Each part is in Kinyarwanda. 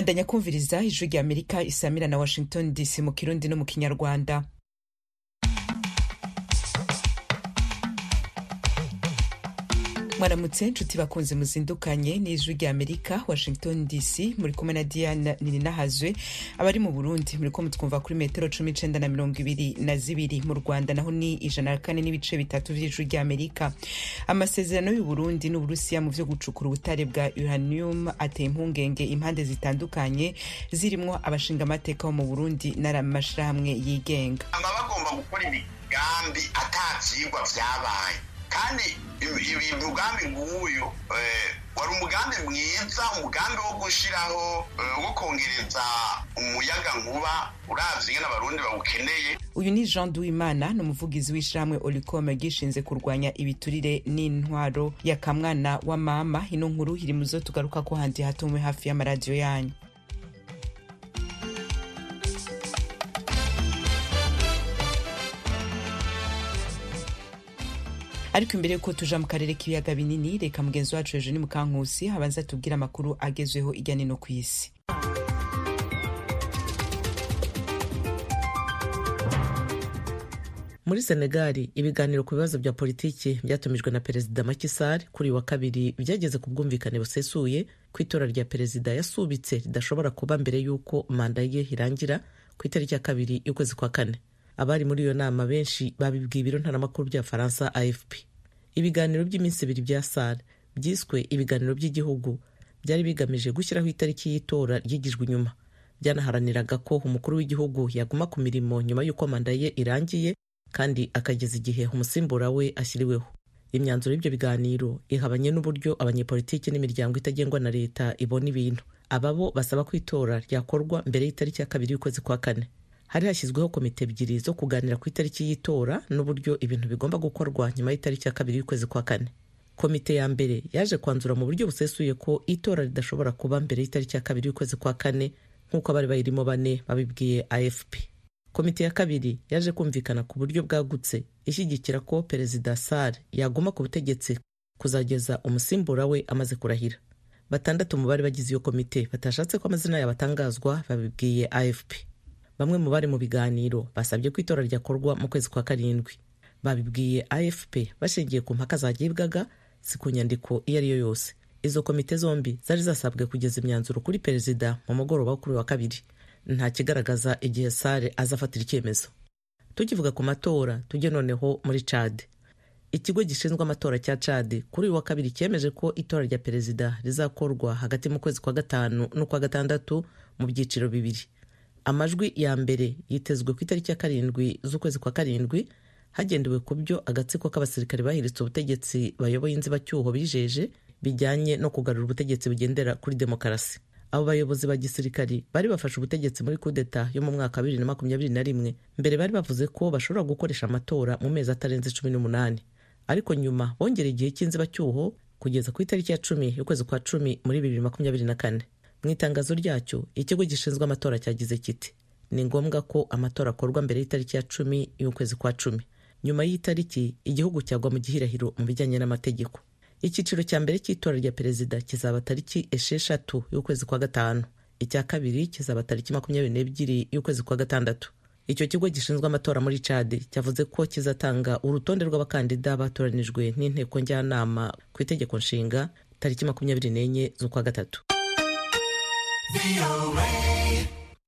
bandanya kumviriza ijwi rya amerika isamira na washington dc mu kirundi no mu kinyarwanda. Mwaramutse nshuti bakunze muzindukanye n'ijwi rya amerika washington dc muri kumwe na diana nininahazwe abari mu burundi. Muri ko mutwumva kuri metero cumi icenda na mirongo ibiri na zibiri. Mu rwanda naho ni ijana na kane n'ibice bitatu vy'ijwi rya amerika. Amasezerano y'uburundi n'uburusiya mu vyo gucukura ubutare bwa uranium ateye impungenge impande zitandukanye zirimwo abashingamateka bo mu burundi n'amashirahamwe yigenga. Bagomba gukora imigambi ata vyigwa vyabaye. Kandi umugambi nk'uyu wari umugambi mwiza umugambi wo gushyiraho wo kongereza umuyaga nkuba uravye ingene abarundi bawukeneye. Uyu ni jean duwimana ni umuvugizi w'ishirahamwe olicome gishinze kurwanya ibiturire n'intwaro ya kamwana wa mama. Ino nkuru iri muzo tugaruka ko handi hatumwe hafi y'amaradiyo yanyu. Ariko imbere yuko tuja mu karere k'ibiyaga binini reka mugenzi wacu hejuru ni mukankusi abanza tubwire amakuru agezweho ijya nino ku isi. Muri senegali ibiganiro ku bibazo bya politiki byatumijwe na perezida Macky Sall kuri wa kabiri byageze ku bwumvikane busesuye ku itora rya perezida yasubitse ridashobora kuba mbere y'uko manda ye irangira ku itariki ya kabiri y'ukwezi kwa kane. Abari muri iyo nama benshi babibwiye ibiro ntaramakuru bya faransa afp. Ibiganiro by'iminsi ibiri bya sar byiswe ibiganiro by'igihugu byari bigamije gushyiraho itariki y'itora ryigijwe inyuma. Byanaharaniraga ko umukuru w'igihugu yaguma ku mirimo nyuma y'uko manda ye irangiye kandi akageza igihe umusimbura we ashyiriweho. Imyanzuro y'ibyo biganiro ihabanye n'uburyo abanyepolitiki n'imiryango itagengwa na leta ibona ibintu. Aba bo basaba ko itora ryakorwa mbere y'itariki ya kabiri y'ukwezi kwa kane. Hari hashyizweho komite ebyiri zo kuganira ku itariki y'itora n'uburyo ibintu bigomba gukorwa nyuma y'itariki ya kabiri y'ukwezi kwa kane. Komite ya mbere yaje kwanzura mu buryo busesuye ko itora ridashobora kuba mbere y'itariki ya kabiri y'ukwezi kwa kane nk'uko abari bayirimo bane babibwiye afp komite ya kabiri yaje kumvikana ku buryo bwagutse ishyigikira ko perezida sar yaguma ku butegetsi kuzageza umusimbura we amaze kurahira. Batandatu mu bari bagize iyo komite batashatse ko amazina yabo atangazwa babibwiye afp bamwe mu bari mu biganiro basabye ko itora ryakorwa mu kwezi kwa karindwi. Babibwiye afp bashingiye ku mpaka zagibwaga si ku nyandiko iyo ari yo yose. Izo komite zombi zari zasabwe kugeza imyanzuro kuri perezida mu mugoroba wo kuri wa kabiri. Nta kigaragaza igihe sare azafatira icyemezo. Tukivuga ku matora tujye noneho muri cad ikigo gishinzwe amatora cya cad kuri uyu wa kabiri cyemeje ko itora rya perezida rizakorwa hagati mu kwezi kwa gatanu n'ukwa gatandatu mu byiciro bibiri. Amajwi ya mbere yitezwe ku itariki ya karindwi z'ukwezi kwa karindwi hagendewe ku byo agatsiko k'abasirikare bahiritse ubutegetsi bayoboye inzibacyuho bijeje bijyanye no kugarura ubutegetsi bugendera kuri demokarasi. Abo bayobozi ba gisirikari bari bafashe ubutegetsi muri kudeta yo mu mwaka wa bibiri na makumyabiri na rimwe mbere bari bavuze ko bashobora gukoresha amatora mu mezi atarenze cumi n'umunani. Ariko nyuma bongereye igihe cy'inzibacyuho kugeza ku itariki ya cumi y'ukwezi kwa cumi muri bibiri makumyabiri na kane. Mu itangazo ryacyo ikigo gishinzwe amatora cyagize kiti ni ngombwa ko amatora akorwa mbere y'itariki ya cumi y'ukwezi kwa cumi. Nyuma y'itariki igihugu cyagwa mu gihirahiro mu bijyanye n'amategeko. Icyiciro cya mbere cy'itora rya perezida kizaba tariki esheshatu y'ukwezi kwa gatanu. Icya kabiri kizaba tariki makumyabiri n'ebyiri y'ukwezi kwa gatandatu. Icyo kigo gishinzwe amatora muri cadi cyavuze ko kizatanga urutonde rw'abakandida batoranijwe n'inteko njyanama ku itegeko nshinga tariki makumyabiri n'enye z'ukwa gatatu.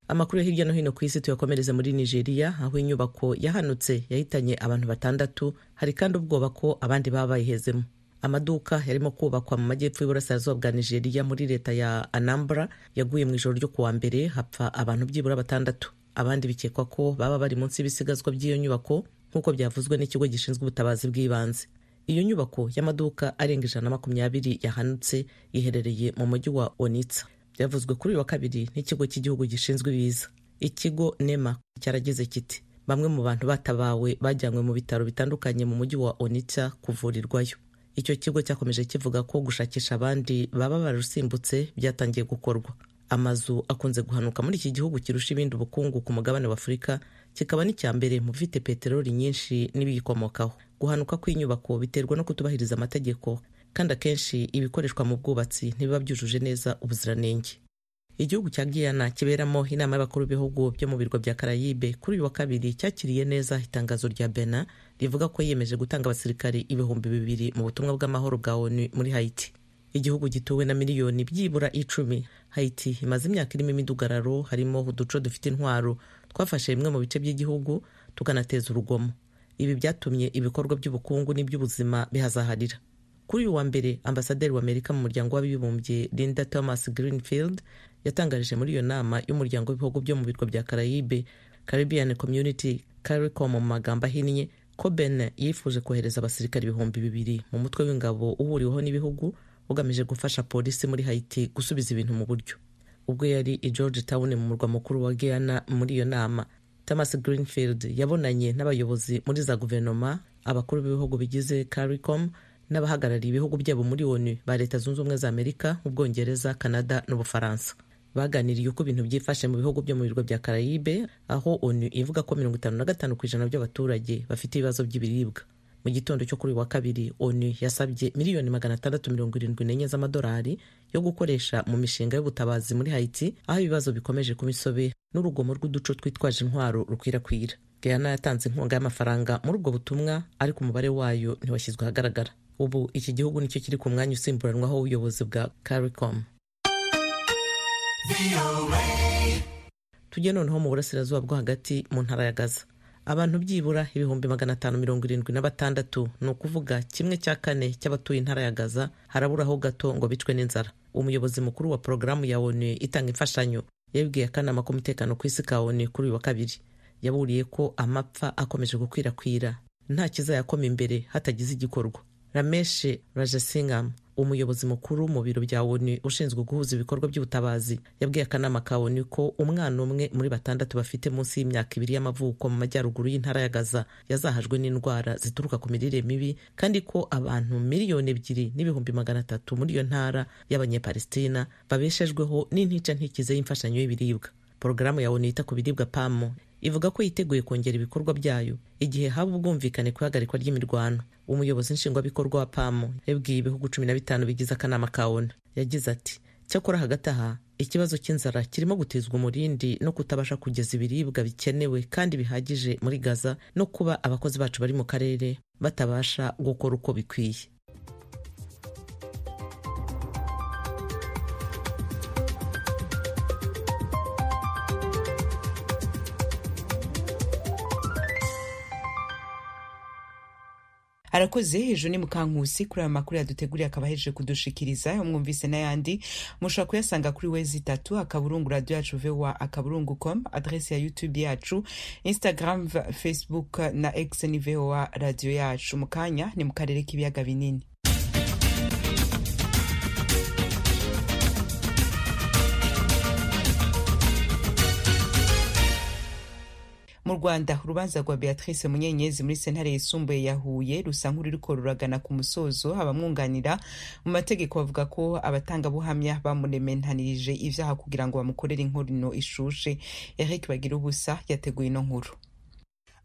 Amakuru yo hirya no hino ku isi tuyakomereze muri nigeria aho inyubako yahanutse yahitanye abantu batandatu hari kandi ubwoba ko abandi baba bayihezemo amaduka yarimo kubakwa mu majyepfo y'uburasirazuba bwa nigeria muri leta ya anambra yaguye mu ijoro ryo kuwa mbere hapfa abantu byibura batandatu. Abandi bikekwa ko baba bari munsi y'ibisigazwa by'iyo nyubako nk'uko byavuzwe n'ikigo gishinzwe ubutabazi bw'ibanze. Iyo nyubako y'amaduka arenga ijana na makumyabiri yahanutse iherereye mu mujyi wa onitsa byavuzwe kuri uyu wa kabiri n'ikigo cy'igihugu gishinzwe ibiza. Ikigo nema cyaragize kiti bamwe mu bantu batabawe bajyanywe mu bitaro bitandukanye mu mujyi wa onitsa kuvurirwayo. Icyo kigo cyakomeje kivuga ko gushakisha abandi baba bararusimbutse byatangiye gukorwa. Amazu akunze guhanuka muri iki gihugu kirusha ibindi ubukungu ku mugabane wa afurika kikaba n'icya mbere mu bifite peteroli nyinshi n'ibiyikomokaho. Guhanuka kw'inyubako biterwa no kutubahiriza amategeko kandi akenshi ibikoreshwa mu bwubatsi ntibiba byujuje neza ubuziranenge. Igihugu cya guyana kiberamo inama y'abakuru b'ibihugu byo mu birwa bya karayibe kuri uyu wa kabiri cyakiriye neza itangazo rya bena rivuga ko yiyemeje gutanga abasirikari ibihumbi bibiri mu butumwa bw'amahoro bwa onu muri hayiti igihugu gituwe na miliyoni byibura icumi. Hayiti imaze imyaka irimo imidugararo harimo uduco dufite intwaro. Twafashe bimwe mu bice by'igihugu tukanateza urugomo. Ibi byatumye ibikorwa by'ubukungu n'iby'ubuzima bihazaharira. Kuri uyu wa mbere ambasaderi w'amerika mu muryango w'abibumbye linda thomas greenfield yatangarije muri iyo nama y'umuryango w'ibihugu byo mu birwa bya karayibe caribbean community caricom mu magambo ahinnye ko ben yifuje kohereza abasirikari ibihumbi bibiri mu mutwe w'ingabo uhuriweho n'ibihugu ugamije gufasha polisi muri haiti gusubiza ibintu mu buryo. Ubwo yari i george town mu murwa mukuru wa guyana muri iyo nama thomas greenfield yabonanye n'abayobozi muri za guverinoma abakuru b'ibihugu bigize caricom n'abahagarariye ibihugu byabo muri onu ba leta zunze ubumwe za amerika ubwongereza canada n'ubufaransa. Baganiriye uko ibintu byifashe mu bihugu byo mu birwa bya karayibe aho onu ivuga ko mirongo itanu na gatanu ku ijana by'abaturage bafite ibibazo by'ibiribwa. Mu gitondo cyo kuri wa kabiri onu yasabye miliyoni magana atandatu mirongo irindwi n'enye z'amadolari yo gukoresha mu mishinga y'ubutabazi muri haiti aho ibibazo bikomeje kuba isobe n'urugomo rw'uduco twitwaje intwaro rukwirakwira. Guyana yatanze inkunga y'amafaranga muri ubwo butumwa ariko umubare wayo ntiwashyizwe ahagaragara. Ubu iki gihugu ni cyo kiri ku mwanya usimburanwaho w'ubuyobozi bwa caricom. Tujye noneho mu burasirazuba bwo hagati mu ntara ya gaza. Abantu byibura ibihumbi magana atanu mirongo irindwi na batandatu. Ni ukuvuga kimwe cya kane cy'abatuye intara ya gaza haraburaho gato ngo bicwe n'inzara. Umuyobozi mukuru wa porogaramu ya onu itanga imfashanyo yabibwiye akanama k'umutekano ku isi ka onu kuri uyu wa kabiri. Yaburiye ko amapfa akomeje gukwirakwira. Nta kizayakoma imbere hatagize igikorwa. Rameshe rajasingam umuyobozi mukuru mu biro bya onu ushinzwe guhuza ibikorwa by'ubutabazi yabwiye akanama ka onu ko umwana umwe muri batandatu bafite munsi y'imyaka ibiri y'amavuko mu majyaruguru y'intara ya gaza yazahajwe n'indwara zituruka ku mirire mibi kandi ko abantu miliyoni ebyiri n'ibihumbi magana atatu muri iyo ntara y'abanyepalestina babeshejweho n'intica ntikize y'imfashanyo y'ibiribwa. Porogaramu ya onu yita ku biribwa pamu ivuga ko yiteguye kongera ibikorwa byayo igihe haba ubwumvikane ku ihagarikwa ry'imirwano. Umuyobozi nshingwabikorwa wa pamu yabwiye ibihugu cumi na bitanu bigize akanama ka onu yagize ati cyakora hagati aha ikibazo cy'inzara kirimo gutezwa umurindi no kutabasha kugeza ibiribwa bikenewe kandi bihagije muri gaza no kuba abakozi bacu bari mu karere batabasha gukora uko bikwiye. Arakoze hejuru ni mukankusi kuri aya makuru yaduteguriye akaba ahejeje kudushikiriza umwumvise n'ayandi. Mushobora kuyasanga kuri wezi itatu akaburungu radiyo yacu vowa akaburungu com adresi ya youtube yacu instagram facebook na x ni vowa radiyo yacu. Mu kanya ni mu karere k'ibiyaga binini. Mu rwanda urubanza rwa beatrice munyenyezi muri sentare yisumbuye ya huye rusa nk'ururiko ruragana ku musozo abamwunganira mu mategeko bavuga ko abatangabuhamya bamurementanirije ivyaha kugira ngo bamukorere inkorino ishushe. Eric bagira ubusa yateguye ino nkuru.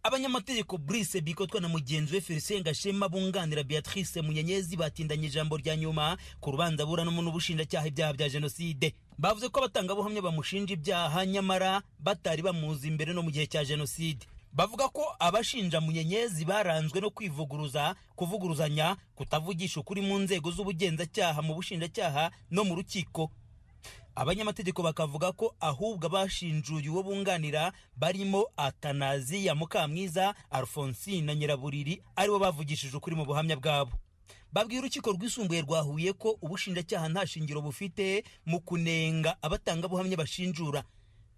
Abanyamategeko Brice bikotwa na mugenzi we Felicien Gashema bunganira Beatrice Munyenyezi batindanye ijambo rya nyuma ku rubanza buranamo n'ubushinjacyaha ibyaha bya jenoside. Bavuze ko abatangabuhamya bamushinja ibyaha nyamara batari bamuzi imbere no mu gihe cya jenoside. Bavuga ko abashinja munyenyezi baranzwe no kwivuguruza kuvuguruzanya kutavugisha ukuri mu nzego z'ubugenzacyaha mu bushinjacyaha no mu rukiko. Abanyamategeko bakavuga ko ahubwo abashinjuye uwo bunganira barimo atanaziya mukamwiza alphonsine na nyiraburiri ari bo bavugishije ukuri mu buhamya bwabo. Babwiye urukiko rwisumbuye rwa Huye ko ubushinjacyaha nta shingiro bufite mu kunenga abatangabuhamya bashinjura.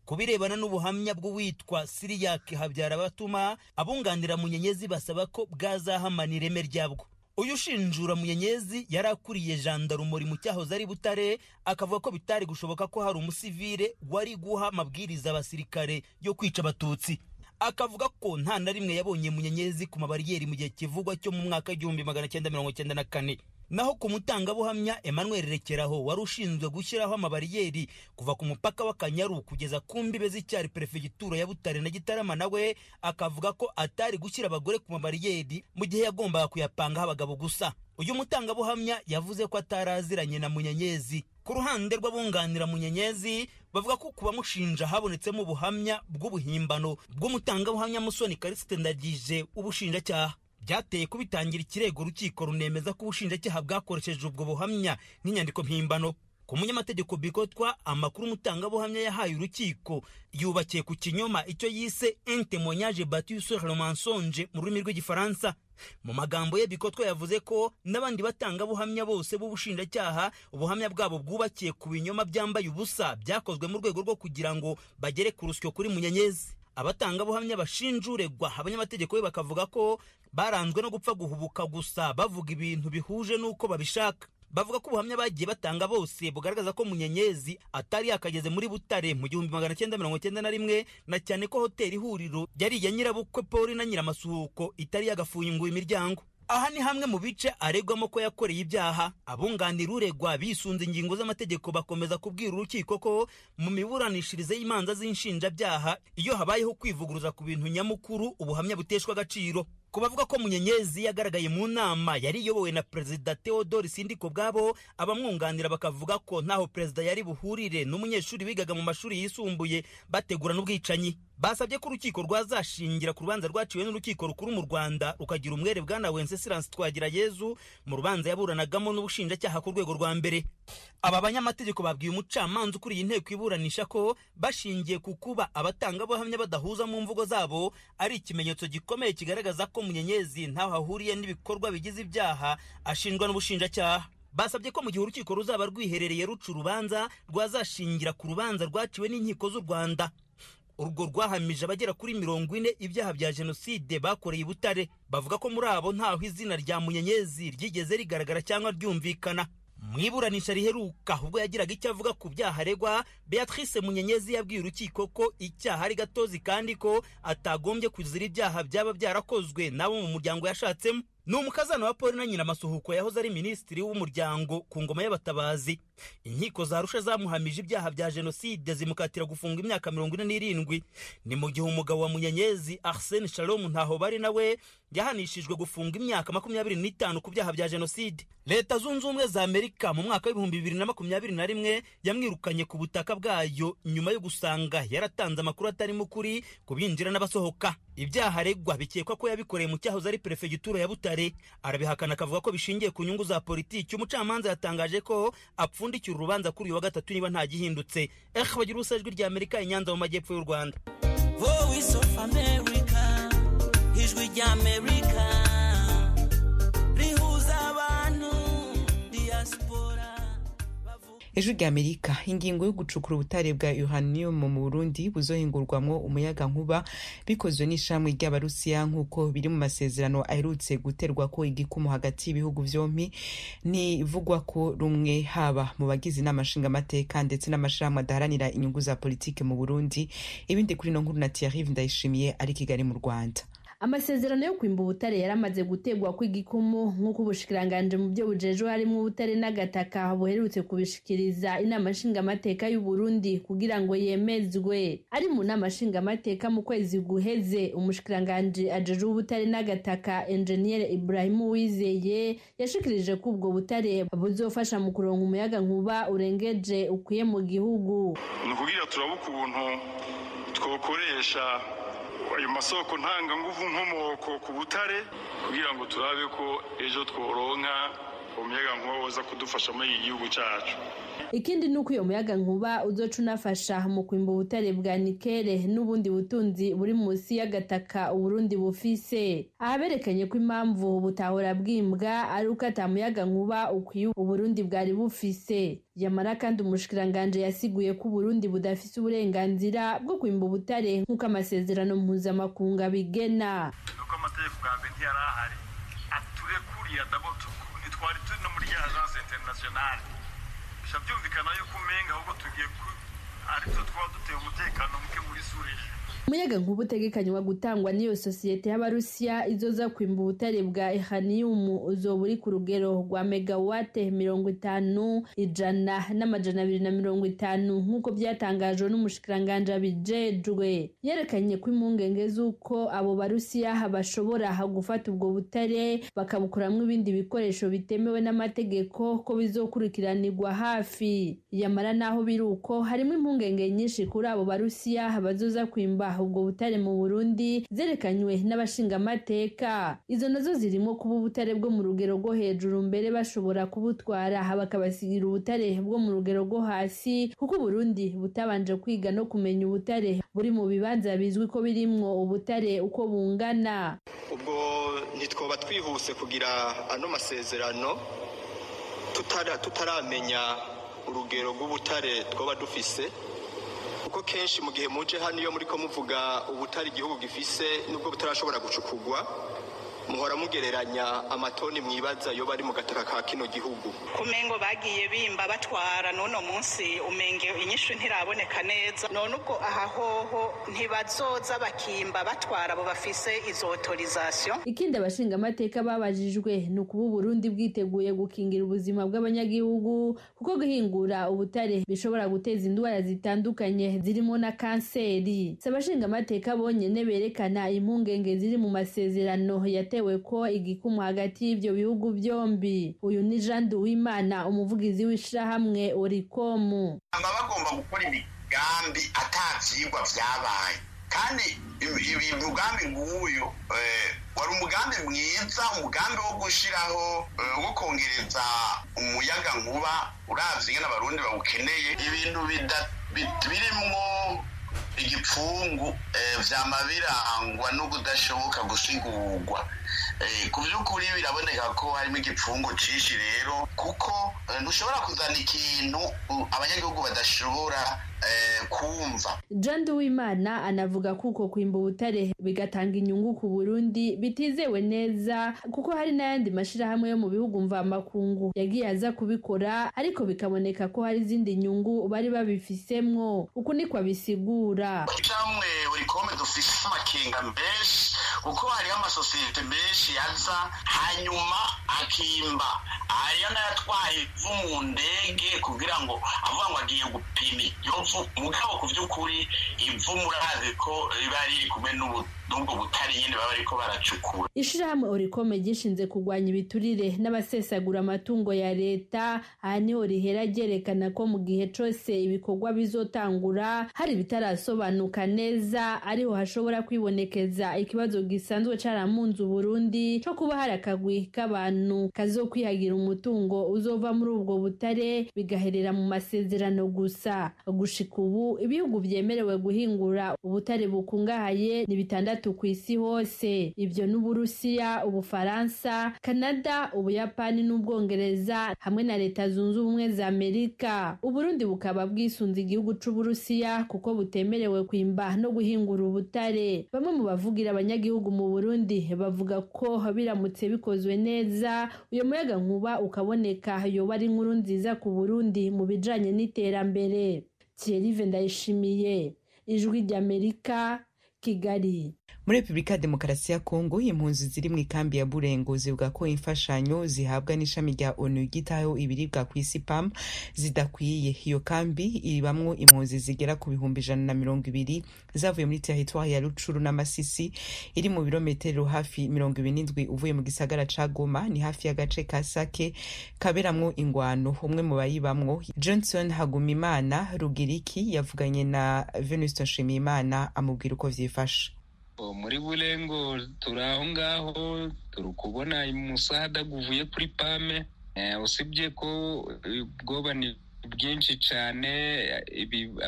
Ku birebana n'ubuhamya bw'uwitwa siriyake habyarabatuma abunganira munyenyezi basaba ko bwazahamana ireme ryabwo. Uyu ushinjura munyenyezi yari akuriye jandarumuri mu cyahoze ari butare akavuga ko bitari gushoboka ko hari umusivire wari guha amabwiriza abasirikare yo kwica abatutsi. Akavuga ko nta na rimwe yabonye munyenyezi ku mabariyeri mu gihe kivugwa cyo mu mwaka w'igihumbi magana cyenda mirongo cyenda na kane. Naho ku mutangabuhamya emmanuel rekeraho wari ushinzwe gushyiraho amabariyeri kuva ku mupaka w'akanyaru kugeza ku mbibe z'icyari perefegitura ya butare na gitarama nawe akavuga ko atari gushyira abagore ku mabariyeri mu gihe yagombaga kuyapangaho abagabo gusa. Uyu mutangabuhamya yavuze ko atari aziranye na munyenyezi. Ku ruhande rw'abunganira munyenyezi bavuga ko ku bamushinja habonetsemo ubuhamya bw'ubuhimbano bw'umutangabuhamya musoni karisite ndagije ubushinjacyaha. Byateye kubitangira ikirego urukiko runemeza ko ubushinjacyaha bwakoresheje ubwo buhamya nk'inyandiko mpimbano. Ku munyamategeko bikotwa amakuru umutangabuhamya yahaye urukiko yubakiye ku kinyoma icyo yise un témoignage battu sur le mu rurimi rw'igifaransa. Mu magambo ye bikotwa yavuze ko n'abandi batangabuhamya bose b'ubushinjacyaha ubuhamya bwabo bwubakiye ku binyoma byambaye ubusa byakozwe mu rwego rwo kugira ngo bagere ku rusyo kuri munyenyezi abatangabuhamya bashinja uregwa abanyamategeko be bakavuga ko baranzwe no gupfa guhubuka gusa bavuga ibintu bihuje n'uko babishaka. Bavuga ko ubuhamya bagiye batanga bose bugaragaza ko munyenyezi atari yakageze muri butare. Mu gihumbi magana cyenda mirongo cyenda na rimwe na cyane ko hoteli ihuriro yari iya nyirabukwe poli na nyiramasuhuko itari yagafunguye imiryango. Aha ni hamwe mu bice aregwamo ko yakoreye ibyaha. Abunganira uregwa bisunze ingingo z'amategeko bakomeza kubwira urukiko ko mu miburanishirize y'imanza z'inshinjabyaha iyo habayeho kwivuguruza ku bintu nyamukuru ubuhamya buteshwa agaciro. Ku bavuga ko munyenyezi yagaragaye mu nama yari iyobowe na perezida theodore sindiko bwabo abamwunganira bakavuga ko ntaho perezida yari buhurire. N'umunyeshuri wigaga mu mashuri yisumbuye bategura n'ubwicanyi. Basabye ko urukiko rwazashingira ku rubanza rwaciwe n'urukiko rukuru mu rwanda rukagira umwere bwana wencesilance twagirayezu mu rubanza yaburanagamo n'ubushinjacyaha ku rwego rwa mbere. Aba banyamategeko babwiye umucamanza ukuriye inteko iburanisha ko bashingiye ku kuba abatangabuhamya badahuza mu mvugo zabo ari ikimenyetso gikomeye kigaragaza ko munyenyezi ntaho ahuriye n'ibikorwa bigize ibyaha ashinjwa n'ubushinjacyaha. Basabye ko mu gihe urukiko ruzaba rwiherereye ruca urubanza rwazashingira ku rubanza rwaciwe n'inkiko z'u rwanda. Urwo rwahamije abagera kuri mirongo ine ibyaha bya jenoside bakoreye i butare. Bavuga ko muri abo ntaho izina rya munyenyezi ryigeze rigaragara cyangwa ryumvikana. Mu iburanisha riheruka ubwo yagiraga icyo avuga ku byaha aregwa beatrice munyenyezi yabwiye urukiko ko icyaha ari gatozi kandi ko atagombye kuzira ibyaha byaba byarakozwe n'abo mu muryango yashatsemo. Ni umukazana wa paul na nyina amasuhuko yahoze ari minisitiri w'umuryango ku ngoma y'abatabazi. Inkiko za rusha zamuhamije ibyaha bya jenoside zimukatira gufunga imyaka mirongo ine n'irindwi. Ni mu gihe umugabo wa munyenyezi arsene shalom ntaho bari nawe yahanishijwe gufunga imyaka makumyabiri n'itanu ku byaha bya jenoside. Leta zunze ubumwe za amerika mu mwaka w'ibihumbi bibiri na makumyabiri na rimwe yamwirukanye ku butaka bwayo nyuma yo gusanga yaratanze amakuru atarimo ukuri ku binjira n'abasohoka. Ibyaha aregwa bikekwa ko yabikoreye mu cyahoze ari perefegitura ya butare. Arabihakana akavuga ko bishingiye ku nyungu za politiki umucamanza yatangaje ko apfundikira urubanza kuri uyu wa gatatu niba nta gihindutse. Eh bagira ubusa ijwi rya amerika inyanza mu majyepfo y'u rwanda. Voice of america ijwi rya amerika. Rihuza abantu diaspora ejo rya amerika ingingo yo gucukura ubutare bwa uranium mu burundi buzohingurwamwo umuyaga nkuba bikozwe n'ishamwe ry'abarusiya nk'uko biri mu masezerano aherutse guterwa ko igikumu hagati y'ibihugu vyompi ntivugwa ko rumwe haba mu bagize inama nshingamateka ndetse n'amashirahamwe adaharanira inyungu za politike mu burundi. Ibindi kuri no nkuru na thierry ndayishimiye ari kigali mu rwanda. Amasezerano yo kwimba ubutare yaramaze gutegwa kw'igikumu nk'uko ubushikiranganje mu byo bujejwe harimo ubutare n'agataka buherutse kubishikiriza inama nshingamateka y'u Burundi kugira ngo yemezwe. Ari mu nama nshingamateka mu kwezi guheze umushikiranganje ajejwe ubutare n'agataka engineer Ibrahim Uwizeye yashikirije ko ubwo butare buzofasha mu kuronka umuyaga nkuba urengeje ukwiye mu gihugu. Ni ukugira turabe ukuntu twokoresha ayo masoko ntanganguvu nkomoko ku butare kugira ngo turabe ko ejo tworonka umuyaga nkuba woza kudufasha muri iki gihugu cyacu ikindi ni uko uyo muyaga nkuba uzoca unafasha mu kwimba ubutare bwa nikere n'ubundi butunzi buri munsi y'agataka uburundi bufise. Aha berekanye ko impamvu butahora bwimbwa ari uko ata muyaga nkuba ukwiye uburundi bwari bufise. Yamara kandi umushikiranganje yasiguye ko uburundi budafise uburenganzira bwo kwimba ubutare nk'uko amasezerano mpuzamakungu abigena nuko amategeko bwa mbere ntiyari ahari aturekuriye adabo ntitwari turi no muri ya agence internationale. Bisha byumvikana yuko umenga ahubwo tugiye aritwo twaba duteye umutekano muke muri suriya umuyaga nkuba utegekanywa gutangwa n'iyo sosiyete y'abarusiya izoza kwimba ubutare bwa ehaniyumu uzoba uri ku rugero rwa megawate mirongo itanu ijana n'amajana abiri na mirongo itanu nk'uko byatangajwe n'umushikiranganje abijejwe yerekanye ko impungenge z'uko abo barusiya bashobora gufata ubwo butare bakabukoramwo ibindi bikoresho bitemewe n'amategeko ko bizokurikiranirwa hafi. Yamara naho biri uko harimo impungenge nyinshi kuri abo barusiya bazoza kwimba ubwo butare mu burundi zerekanywe n'abashingamateka. Izo na zo zirimo kuba ubutare bwo mu rugero rwo hejuru mbere bashobora kubutwara. Bakabasigira ubutare bwo mu rugero rwo hasi kuko uburundi butabanje kwiga no kumenya ubutare. Buri mu bibanza bizwi ko birimwo ubutare uko bungana. Ubwo ntitwoba twihuse kugira ano masezerano tutaramenya urugero rw'ubutare twaba dufise. Kuko kenshi mu gihe muje hano iyo muri ko muvuga ubutare igihugu gifise nubwo butarashobora gucukugwa muhora mugereranya amatoni mwibaza yo bari mu gataka ka kino gihugu. Kumengo bagiye bimba batwara n'uno munsi umenge inyishu ntiraboneka neza. None ubwo aha hoho ntibazoza bakimba batwara abo bafise izo autorisation. Ikindi abashingamateka babajijwe ni ukuba uburundi bwiteguye gukingira ubuzima bw'abanyagihugu kuko guhingura ubutare bishobora guteza indwara zitandukanye zirimo na kanseri. Si abashingamateka bonyene berekana impungenge ziri mu masezerano yate bitewe ko igikumu hagati y'ibyo bihugu byombi. Uyu ni jean duwimana umuvugizi w'ishyirahamwe orikomu baba bagomba gukora imigambi atabyigwa byabaye. Kandi umugambi nk'uyu wari umugambi mwiza umugambi wo gushyiraho wo kongereza umuyaga nkuba urabye ingana abarundi bawukeneye. Ibintu birimwo igipfungu byama birangwa no kudashoboka gusigurwa ku by'ukuri biraboneka ko harimo igipfungu cyinshi rero kuko ntushobora kuzana ikintu abanyagihugu badashobora kumva. John duwimana anavuga ko uko kwimba ubutare bigatanga inyungu ku burundi bitizewe neza kuko hari n'ayandi mashyirahamwe yo mu bihugu mvamakungu yagiye aza kubikora ariko bikaboneka ko hari izindi nyungu bari babifisemwo. Uku niko abisigura ishyirahamwe buri kome dufise amakenga menshi kuko hariho amasosiyete menshi yaza hanyuma akimba. Hariyo n'ayatwaye ivu mu ndege kugira ngo avuga ngo agiye gupima iyo vu mugabo ku by'ukuri ivu murazi ko riba riri kumwe n'ubwo butari nyine baba bariko baracukura. Ishirahamwe orikome gishinze kurwanya ibiturire n'abasesagura amatungo ya leta. Aha ni ho rihera ryerekana ko mu gihe cose ibikorwa bizotangura hari bitarasobanuka neza ariho hashobora kwibonekeza ikibazo gisanzwe caramunze uburundi co kuba hari akagwi k'abantu kazokwihagira umutungo uzova muri ubwo butare bigaherera mu masezerano gusa. Gushika ubu ibihugu vyemerewe guhingura ubutare bukungahaye ni bitandatu ku isi hose ivyo n'uburusiya ubufaransa kanada ubuyapani n'ubwongereza hamwe na leta zunze ubumwe za amerika. Uburundi bukaba bwisunze igihugu c'uburusiya kuko butemerewe kwimba no guhingura ubutare. Bamwe mu bavugira abanyagihugu mu burundi bavuga ko biramutse bikozwe neza. Uyo muyaga nkuba ukaboneka yoba ari inkuru nziza ku burundi mu bijanye n'iterambere. Thierry ndayishimiye. Ijwi ry'amerika kigali. Muri repubulika ya demokarasi ya kongo impunzi ziri mu ikambi ya burengo zivuga ko imfashanyo zihabwa n'ishami rya onu. Ryitaho ibiribwa ku isi pam zidakwiye. Iyo kambi ibamwo impunzi zigera ku bihumbi ijana na mirongo ibiri zavuye muri teritwari ya rucuru n'amasisi iri mu birometero hafi mirongo ibiri n'indwi uvuye mu gisagara ca goma ni hafi y'agace ka sake kaberamwo ingwano. Umwe mu bayibamwo johnson hagumimana rugiriki yavuganye na venuste nshimiyimana amubwira uko vyifashe. Muri burengo turi aho ngaho turi kubona umusada guvuye kuri pame usibye ko ubwoba ni bwinshi cyane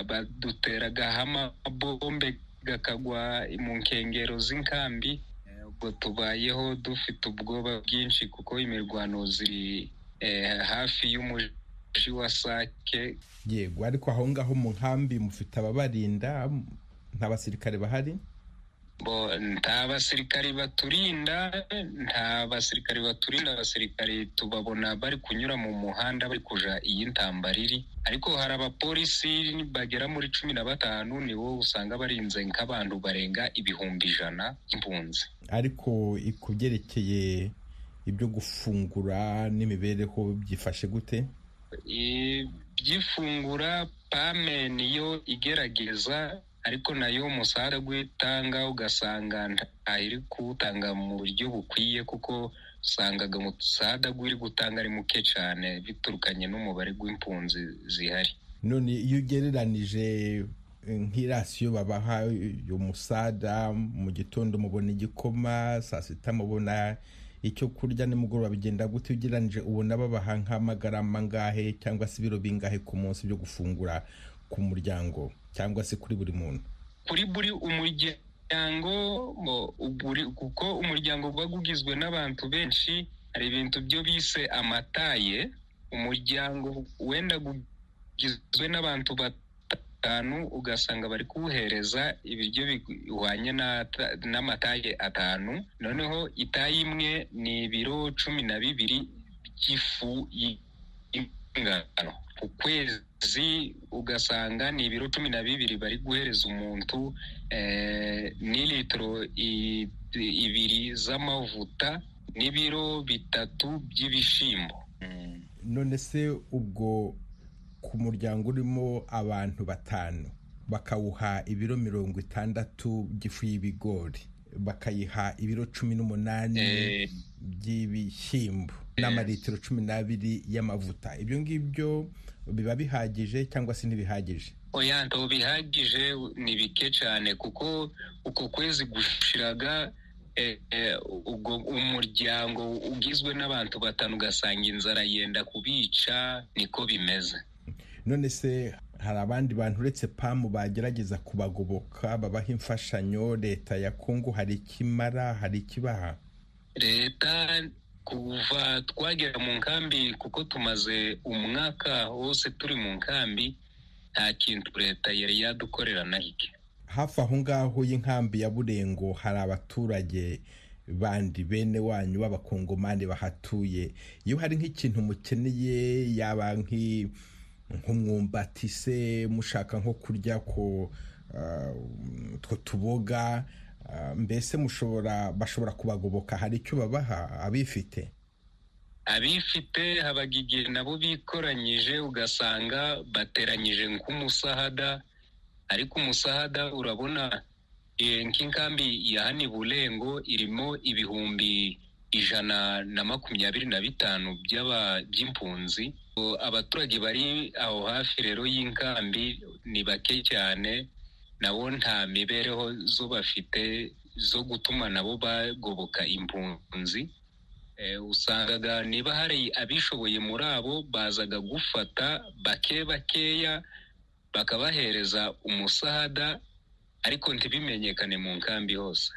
baduteragaho amabombe gakagwa mu nkengero z'inkambi ubwo tubayeho dufite ubwoba bwinshi kuko imirwano ziri hafi y'umuji wa sake. Yego ariko aho ngaho mu nkambi mufite ababarinda nta basirikare bahari? Nta basirikari baturinda nta basirikari baturinda abasirikari tubabona bari kunyura mu muhanda bari kuja iyi ntambara iri ariko hari abapolisi bagera muri cumi na batanu nibo usanga barinze nk'abantu barenga ibihumbi ijana impunzi. Ariko ku byerekeye ibyo gufungura n'imibereho byifashe gute? Byifungura pame niyo igerageza ariko na yo umusaruro w'itanga ugasanga ntayiri kuwutanga mu buryo bukwiye kuko usangaga umusada uri gutanga ari muke cyane biturukanye n'umubare w'impunzi zihari. None iyo ugereranije nk'irasiyo babaha umusada mu gitondo mubona igikoma saa sita mubona icyo kurya nimugoroba bigenda gute ugereranije ubona babaha nk'amagarama angahe cyangwa se ibiro bingahe ku munsi byo gufungura ku muryango? Cyangwa se kuri buri muntu. Kuri buri umuryango kuko umuryango uba ugizwe n'abantu benshi hari ibintu byo bise amataye umuryango wenda ugizwe n'abantu batanu ugasanga bari kuwuhereza ibiryo bihwanye n'amataye atanu. Noneho itaye imwe ni ibiro cumi na bibiri by'ifu y'ingano. Ku kwezi ugasanga ni ibiro cumi na bibiri bari guhereza umuntu n'ilitiro ibiri z'amavuta n'ibiro bitatu by'ibishyimbo none se ubwo ku muryango urimo abantu batanu bakawuha ibiro mirongo itandatu by'ifu y'ibigori bakayiha ibiro cumi n'umunani by'ibishyimbo n'amalitiro cumi n'abiri y'amavuta. Ibyo ngibyo biba bihagije cyangwa se ntibihagije? Oya ntabwo bihagije ni bike cyane kuko uko kwezi gushiraga ubwo umuryango ugizwe n'abantu batanu ugasanga inzara yenda kubica niko bimeze. None se hari abandi bantu uretse pamu bagerageza kubagoboka babaha imfashanyo leta ya kongo hari ikimara hari ikibaha? Leta kuva twagera mu nkambi kuko tumaze umwaka wose turi mu nkambi nta kintu leta yari yadukorera na hike. Hafi aho ngaho y'inkambi ya burengo hari abaturage bandi bene wanyu b'abakongomani bahatuye. Iyo hari nk'ikintu mukeneye yaba nk'umwumbati se mushaka nko kurya ko two tuboga mbese mushobora bashobora kubagoboka hari icyo babaha abifite? Abifite habaga igihe nabo bikoranyije ugasanga bateranyije nk'umusahada ariko umusahada urabona nk'inkambi ya hano burengo irimo ibihumbi ijana na makumyabiri na bitanu by'impunzi. Abaturage bari aho hafi rero y'inkambi ni bake cyane. Nabo nta mibereho zo bafite zo gutuma nabo bagoboka impunzi usangaga niba hari abishoboye muri abo bazaga gufata bake bakeya bakabahereza umusahada ariko ntibimenyekane mu nkambi hose.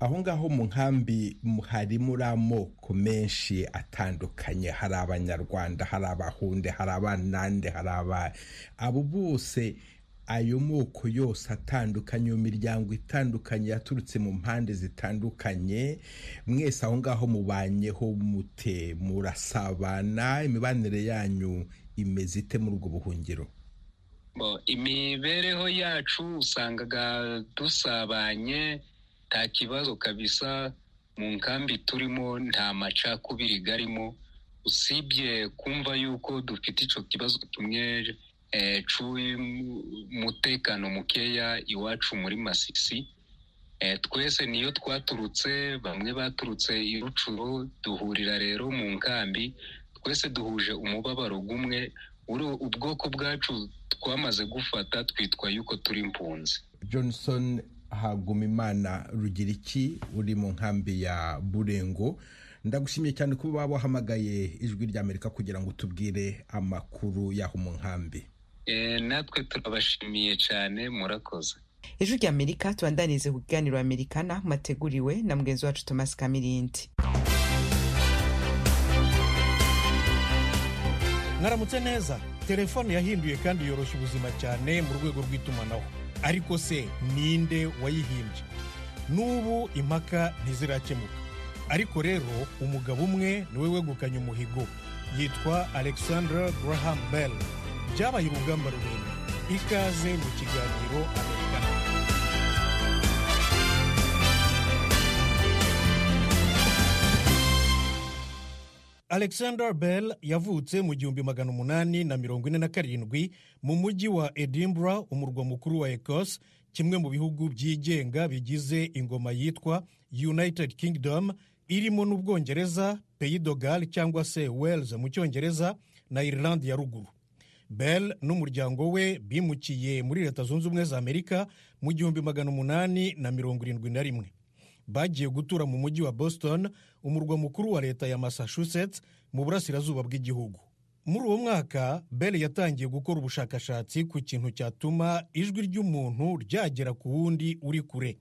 Aho ngaho mu nkambi hari muri amoko menshi atandukanye. Hari abanyarwanda hari abahunde hari abanande hari aba abo bose ayo moko yose atandukanye iyo miryango itandukanye yaturutse mu mpande zitandukanye mwese aho ngaho mubanyeho mute murasabana imibanire yanyu imeze ite muri ubwo buhungiro? Imibereho yacu usangaga dusabanye nta kibazo kabisa mu nkambi turimo nta macakubiri garimo usibye kumva yuko dufite icyo kibazo kimwe cy'umutekano mukeya iwacu muri masisi. Twese niyo twaturutse bamwe baturutse i duhurira rero mu nkambi twese duhuje umubabaro umwe ubwoko bwacu twamaze gufata twitwa yuko turi impunzi johnson hagumimana rugira iki uri mu nkambi ya burengo. Ndagushimiye cyane kuba wahamagaye ijwi ry'amerika kugira ngo tubwire amakuru y'aho mu nkambi. Natwe turabashimiye cyane murakoze. Ijwi ry'amerika tubandanize ku kiganiro amerikana mateguriwe na mugenzi wacu thomas kamirindi. Mwaramutse neza telefone yahinduye kandi yoroshya ubuzima cyane mu rwego rw'itumanaho. Ariko se ninde wayihimbye? N'ubu impaka ntizirakemuka. Ariko rero umugabo umwe ni we wegukanye umuhigo. Yitwa alexandra graham bell. Byabaye urugamba rurerure ikaze mu kiganiro amerikana alexander bell yavutse mu gihumbi magana umunani na mirongo ine na karindwi mu mujyi wa edinburgh umurwa mukuru wa ecosse kimwe mu bihugu byigenga bigize ingoma yitwa united kingdom irimo n'ubwongereza pays cyangwa se wales mu cyongereza na irlande ya ruguru. Bell n'umuryango we bimukiye muri leta zunze ubumwe za amerika mu gihumbi magana umunani na mirongo irindwi na rimwe. Bagiye gutura mu mujyi wa boston umurwa mukuru wa leta ya massachusetts mu burasirazuba bw'igihugu. Muri uwo mwaka bell yatangiye gukora ubushakashatsi ku kintu cyatuma ijwi ry'umuntu ryagera ku wundi uri kure.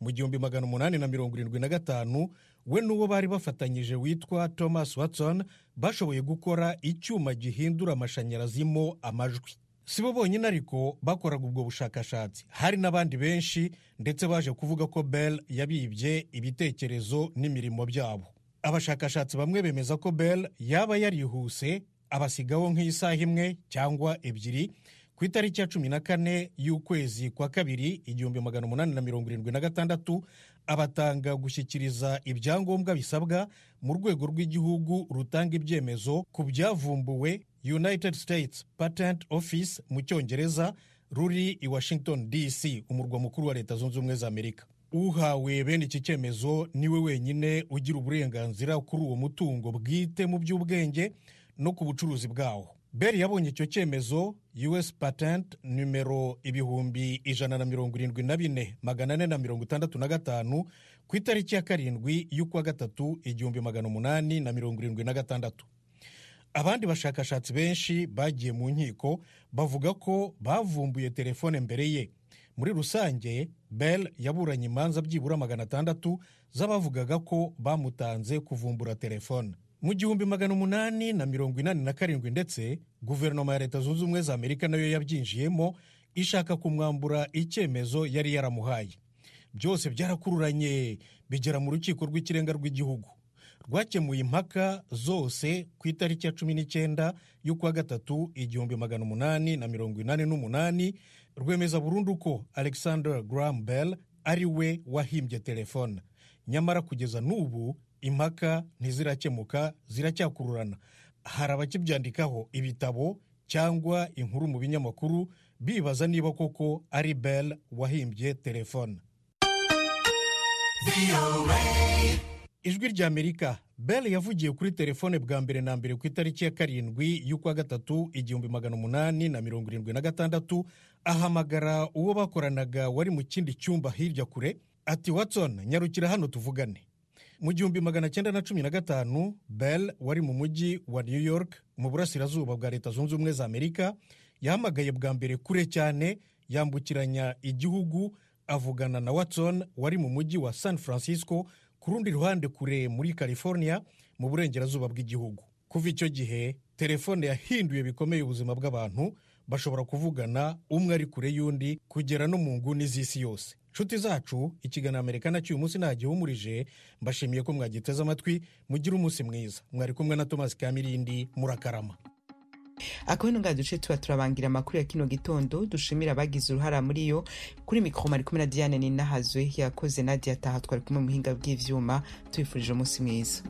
Mu gihumbi magana umunani na mirongo irindwi na gatanu we n'uwo bari bafatanyije witwa thomas watson bashoboye gukora icyuma gihindura amashanyarazi mo amajwi. Si bo bonyine ariko bakoraga ubwo bushakashatsi. Hari n'abandi benshi ndetse baje kuvuga ko bell yabibye ibitekerezo n'imirimo byabo. Abashakashatsi bamwe bemeza ko bell yaba yarihuse abasigaho nk'isaha imwe cyangwa ebyiri ku itariki ya cumi na kane y'ukwezi kwa kabiri igihumbi magana umunani na mirongo irindwi na gatandatu abatanga gushyikiriza ibyangombwa bisabwa mu rwego rw'igihugu rutanga ibyemezo ku byavumbuwe united states patent office mu cyongereza ruri i washington dc umurwa mukuru wa leta zunze ubumwe za amerika. Uhawe bene iki cyemezo ni we wenyine ugira uburenganzira kuri uwo mutungo bwite mu by'ubwenge no ku bucuruzi bwawo. Beri yabonye icyo cyemezo us patent numero ibihumbi ijana na mirongo irindwi na bine magana ane na mirongo itandatu na gatanu ku itariki ya karindwi y'ukwa gatatu igihumbi magana umunani na mirongo irindwi na gatandatu. Abandi bashakashatsi benshi bagiye mu nkiko bavuga ko bavumbuye telefone mbere ye. Muri rusange bell yaburanye imanza byibura magana atandatu z'abavugaga ko bamutanze kuvumbura telefone. Mu gihumbi magana umunani na mirongo inani na karindwi ndetse guverinoma ya leta zunze ubumwe za amerika na yo yabyinjiyemo ishaka kumwambura icyemezo yari yaramuhaye. Byose byarakururanye bigera mu rukiko rw'ikirenga rw'igihugu. Rwakemuye impaka zose ku itariki ya cumi n'icyenda y'ukwa gatatu igihumbi magana umunani na mirongo inani n'umunani rwemeza burundu ko alexander graham bell ari we wahimbye telefone. Nyamara kugeza n'ubu impaka ntizirakemuka ziracyakururana hari abakibyandikaho ibitabo cyangwa inkuru mu binyamakuru bibaza niba koko ari bell wahimbye telefone. Ijwi ry'amerika bell yavugiye kuri telefone bwa mbere na mbere ku itariki ya karindwi y'ukwa gatatu igihumbi magana umunani na mirongo irindwi na gatandatu ahamagara uwo bakoranaga wari mu kindi cyumba hirya kure ati watson nyarukira hano tuvugane. Mu gihumbi magana cyenda na cumi na gatanu bell wari mu mujyi wa new york mu burasirazuba bwa leta zunze ubumwe za amerika yahamagaye bwa mbere kure cyane yambukiranya igihugu avugana na watson wari mu mujyi wa san francisco ku rundi ruhande kure muri california mu burengerazuba bw'igihugu. Kuva icyo gihe telefone yahinduye bikomeye ubuzima bw'abantu bashobora kuvugana umwe ari kure y'undi kugera no mu nguni z'isi yose. Nshuti zacu ikiganiro amerika na cyo uyu munsi ntagihumurije mbashimiye ko mwagiteze amatwi mugire umunsi mwiza. Mwari kumwe na thomas kamirindi murakarama. Akabino nga duce tuba turabangira amakuru ya kino gitondo dushimira abagize uruhara muri yo. Kuri mikoro mari kumwe na diane ninahazwe yakoze nadia taha twari kumwe mu buhinga bw'ivyuma tubifurije umunsi mwiza.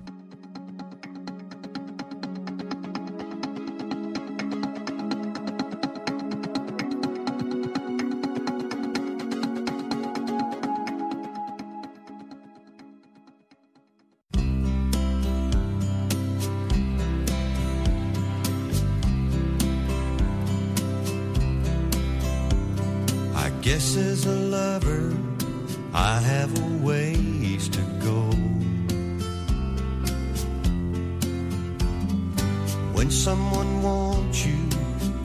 When someone wants you,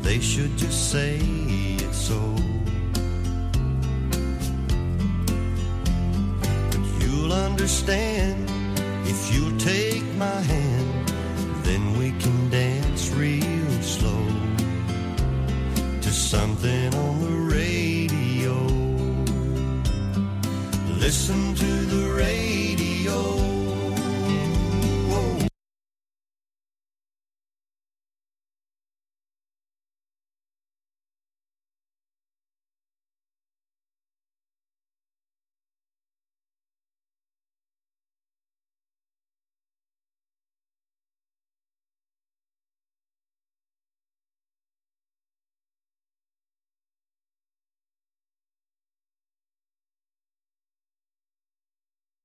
they should just say it so. But you'll understand if you'll take my hand, then we can dance real slow to something on the radio. Listen to.